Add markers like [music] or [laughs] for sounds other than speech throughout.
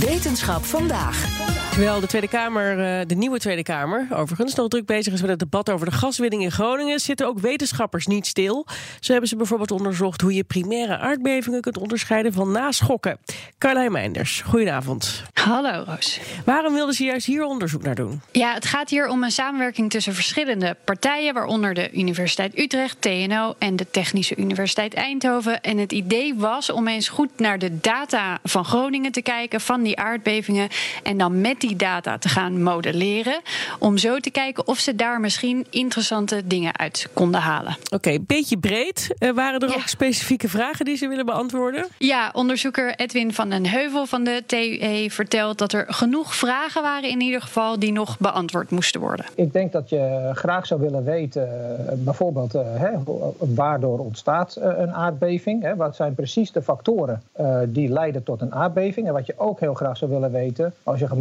Wetenschap vandaag. Terwijl de Tweede Kamer, eh, de nieuwe Tweede Kamer, overigens nog druk bezig is met het debat over de gaswinning in Groningen, zitten ook wetenschappers niet stil. Zo hebben ze bijvoorbeeld onderzocht hoe je primaire aardbevingen kunt onderscheiden van naschokken. Carlijn Meinders, goedenavond. Hallo Roos. Waarom wilden ze juist hier onderzoek naar doen? Ja, het gaat hier om een samenwerking tussen verschillende partijen, waaronder de Universiteit Utrecht, TNO en de Technische Universiteit Eindhoven. En het idee was om eens goed naar de data van Groningen te kijken, van die aardbevingen, en dan met die data te gaan modelleren. Om zo te kijken of ze daar misschien interessante dingen uit konden halen. Oké, beetje breed. Uh, waren er Ja. ook specifieke vragen die ze willen beantwoorden? Ja, onderzoeker Edwin van den Heuvel van de TUE vertelt dat er genoeg vragen waren in ieder geval die nog beantwoord moesten worden. Ik denk dat je graag zou willen weten, eh, bijvoorbeeld, eh, hè, waardoor ontstaat eh, een aardbeving? Hè? Wat zijn precies de factoren eh, die leiden tot een aardbeving? En wat je ook heel graag zou willen weten, als je gaat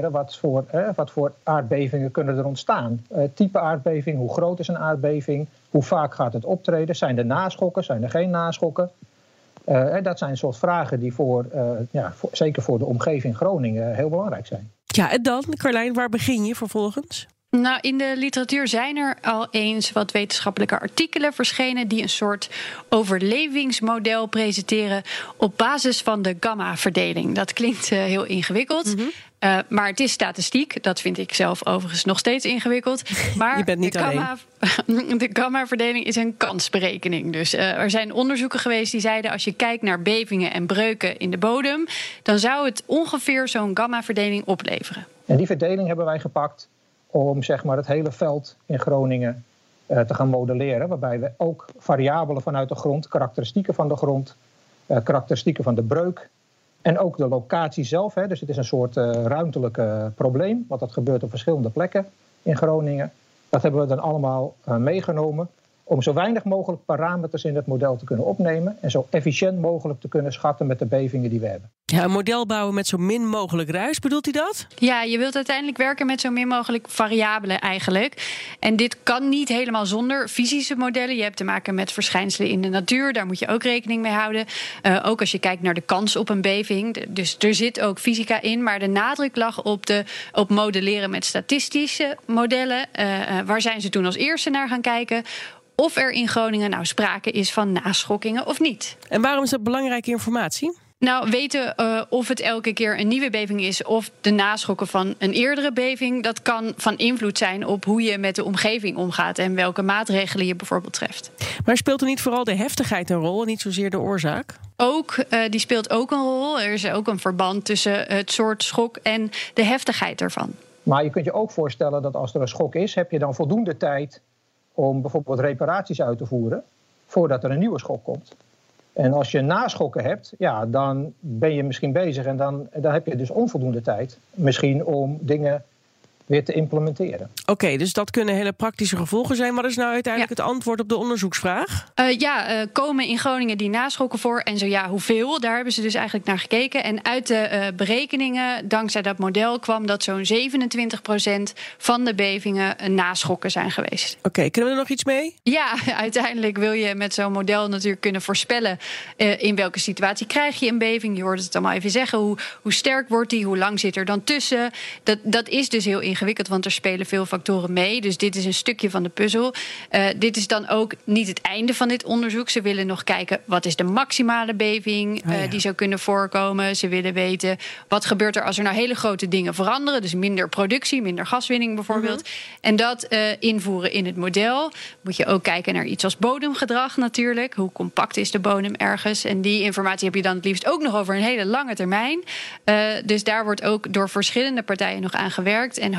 wat voor, wat voor aardbevingen kunnen er ontstaan? Eh, type aardbeving, hoe groot is een aardbeving? Hoe vaak gaat het optreden? Zijn er naschokken? Zijn er geen naschokken? Eh, dat zijn soort vragen die voor, eh, ja, voor, zeker voor de omgeving Groningen heel belangrijk zijn. Ja, en dan, Carlijn, waar begin je vervolgens? Nou, in de literatuur zijn er al eens wat wetenschappelijke artikelen verschenen die een soort overlevingsmodel presenteren op basis van de gamma-verdeling. Dat klinkt eh, heel ingewikkeld. eh, maar het is statistiek. Dat vind ik zelf overigens nog steeds ingewikkeld. [laughs] Maar Je bent niet de gamma, [laughs] de gamma-verdeling is een kansberekening. Dus eh, er zijn onderzoeken geweest die zeiden... als je kijkt naar bevingen en breuken in de bodem... dan zou het ongeveer zo'n gamma-verdeling opleveren. En die verdeling hebben wij gepakt om zeg maar, het hele veld in Groningen eh, te gaan modelleren. Waarbij we ook variabelen vanuit de grond, karakteristieken van de grond, eh, karakteristieken van de breuk. En ook de locatie zelf. Hè, dus het is een soort eh ruimtelijk eh, probleem, want dat gebeurt op verschillende plekken in Groningen. Dat hebben we dan allemaal meegenomen om zo weinig mogelijk parameters in het model te kunnen opnemen en zo efficiënt mogelijk te kunnen schatten met de bevingen die we hebben. Ja, een model bouwen met zo min mogelijk ruis, bedoelt hij dat? Ja, je wilt uiteindelijk werken met zo min mogelijk variabelen eigenlijk. En dit kan niet helemaal zonder fysische modellen. Je hebt te maken met verschijnselen in de natuur. Daar moet je ook rekening mee houden. Uh, ook als je kijkt naar de kans op een beving. Dus er zit ook fysica in. Maar de nadruk lag op, de, op modelleren met statistische modellen. Uh, uh, waar zijn ze toen als eerste naar gaan kijken? Of er in Groningen nou sprake is van naschokkingen of niet. En waarom is dat belangrijke informatie? Nou, weten uh, of het elke keer een nieuwe beving is of de naschokken van een eerdere beving, dat kan van invloed zijn op hoe je met de omgeving omgaat en welke maatregelen je bijvoorbeeld treft. Maar speelt er niet vooral de heftigheid een rol en niet zozeer de oorzaak? Ook, uh, die speelt ook een rol. Er is ook een verband tussen het soort schok en de heftigheid ervan. Maar je kunt je ook voorstellen dat als er een schok is, heb je dan voldoende tijd om bijvoorbeeld reparaties uit te voeren voordat er een nieuwe schok komt. En als je naschokken hebt, ja, dan ben je misschien bezig en dan, dan heb je dus onvoldoende tijd misschien om dingen weer te implementeren. Oké, okay, dus dat kunnen hele praktische gevolgen zijn. Wat is nou uiteindelijk ja. het antwoord op de onderzoeksvraag? Uh, ja, uh, komen in Groningen die naschokken voor en zo ja, hoeveel? Daar hebben ze dus eigenlijk naar gekeken. En uit de uh, berekeningen, dankzij dat model, kwam dat zo'n 27% van de bevingen naschokken zijn geweest. Oké, okay, kunnen we er nog iets mee? Ja, [laughs] uiteindelijk wil je met zo'n model natuurlijk kunnen voorspellen uh, in welke situatie krijg je een beving. Je hoort het allemaal even zeggen. Hoe, hoe sterk wordt die? Hoe lang zit er dan tussen? Dat, dat is dus heel ingewikkeld, want er spelen veel factoren mee. Dus dit is een stukje van de puzzel. Uh, dit is dan ook niet het einde van dit onderzoek. Ze willen nog kijken wat is de maximale beving uh, oh ja. die zou kunnen voorkomen. Ze willen weten wat gebeurt er als er nou hele grote dingen veranderen. Dus minder productie, minder gaswinning bijvoorbeeld. Mm -hmm. En dat uh, invoeren in het model. Moet je ook kijken naar iets als bodemgedrag natuurlijk. Hoe compact is de bodem ergens? En die informatie heb je dan het liefst ook nog over een hele lange termijn. dus daar wordt ook door verschillende partijen nog aan gewerkt. En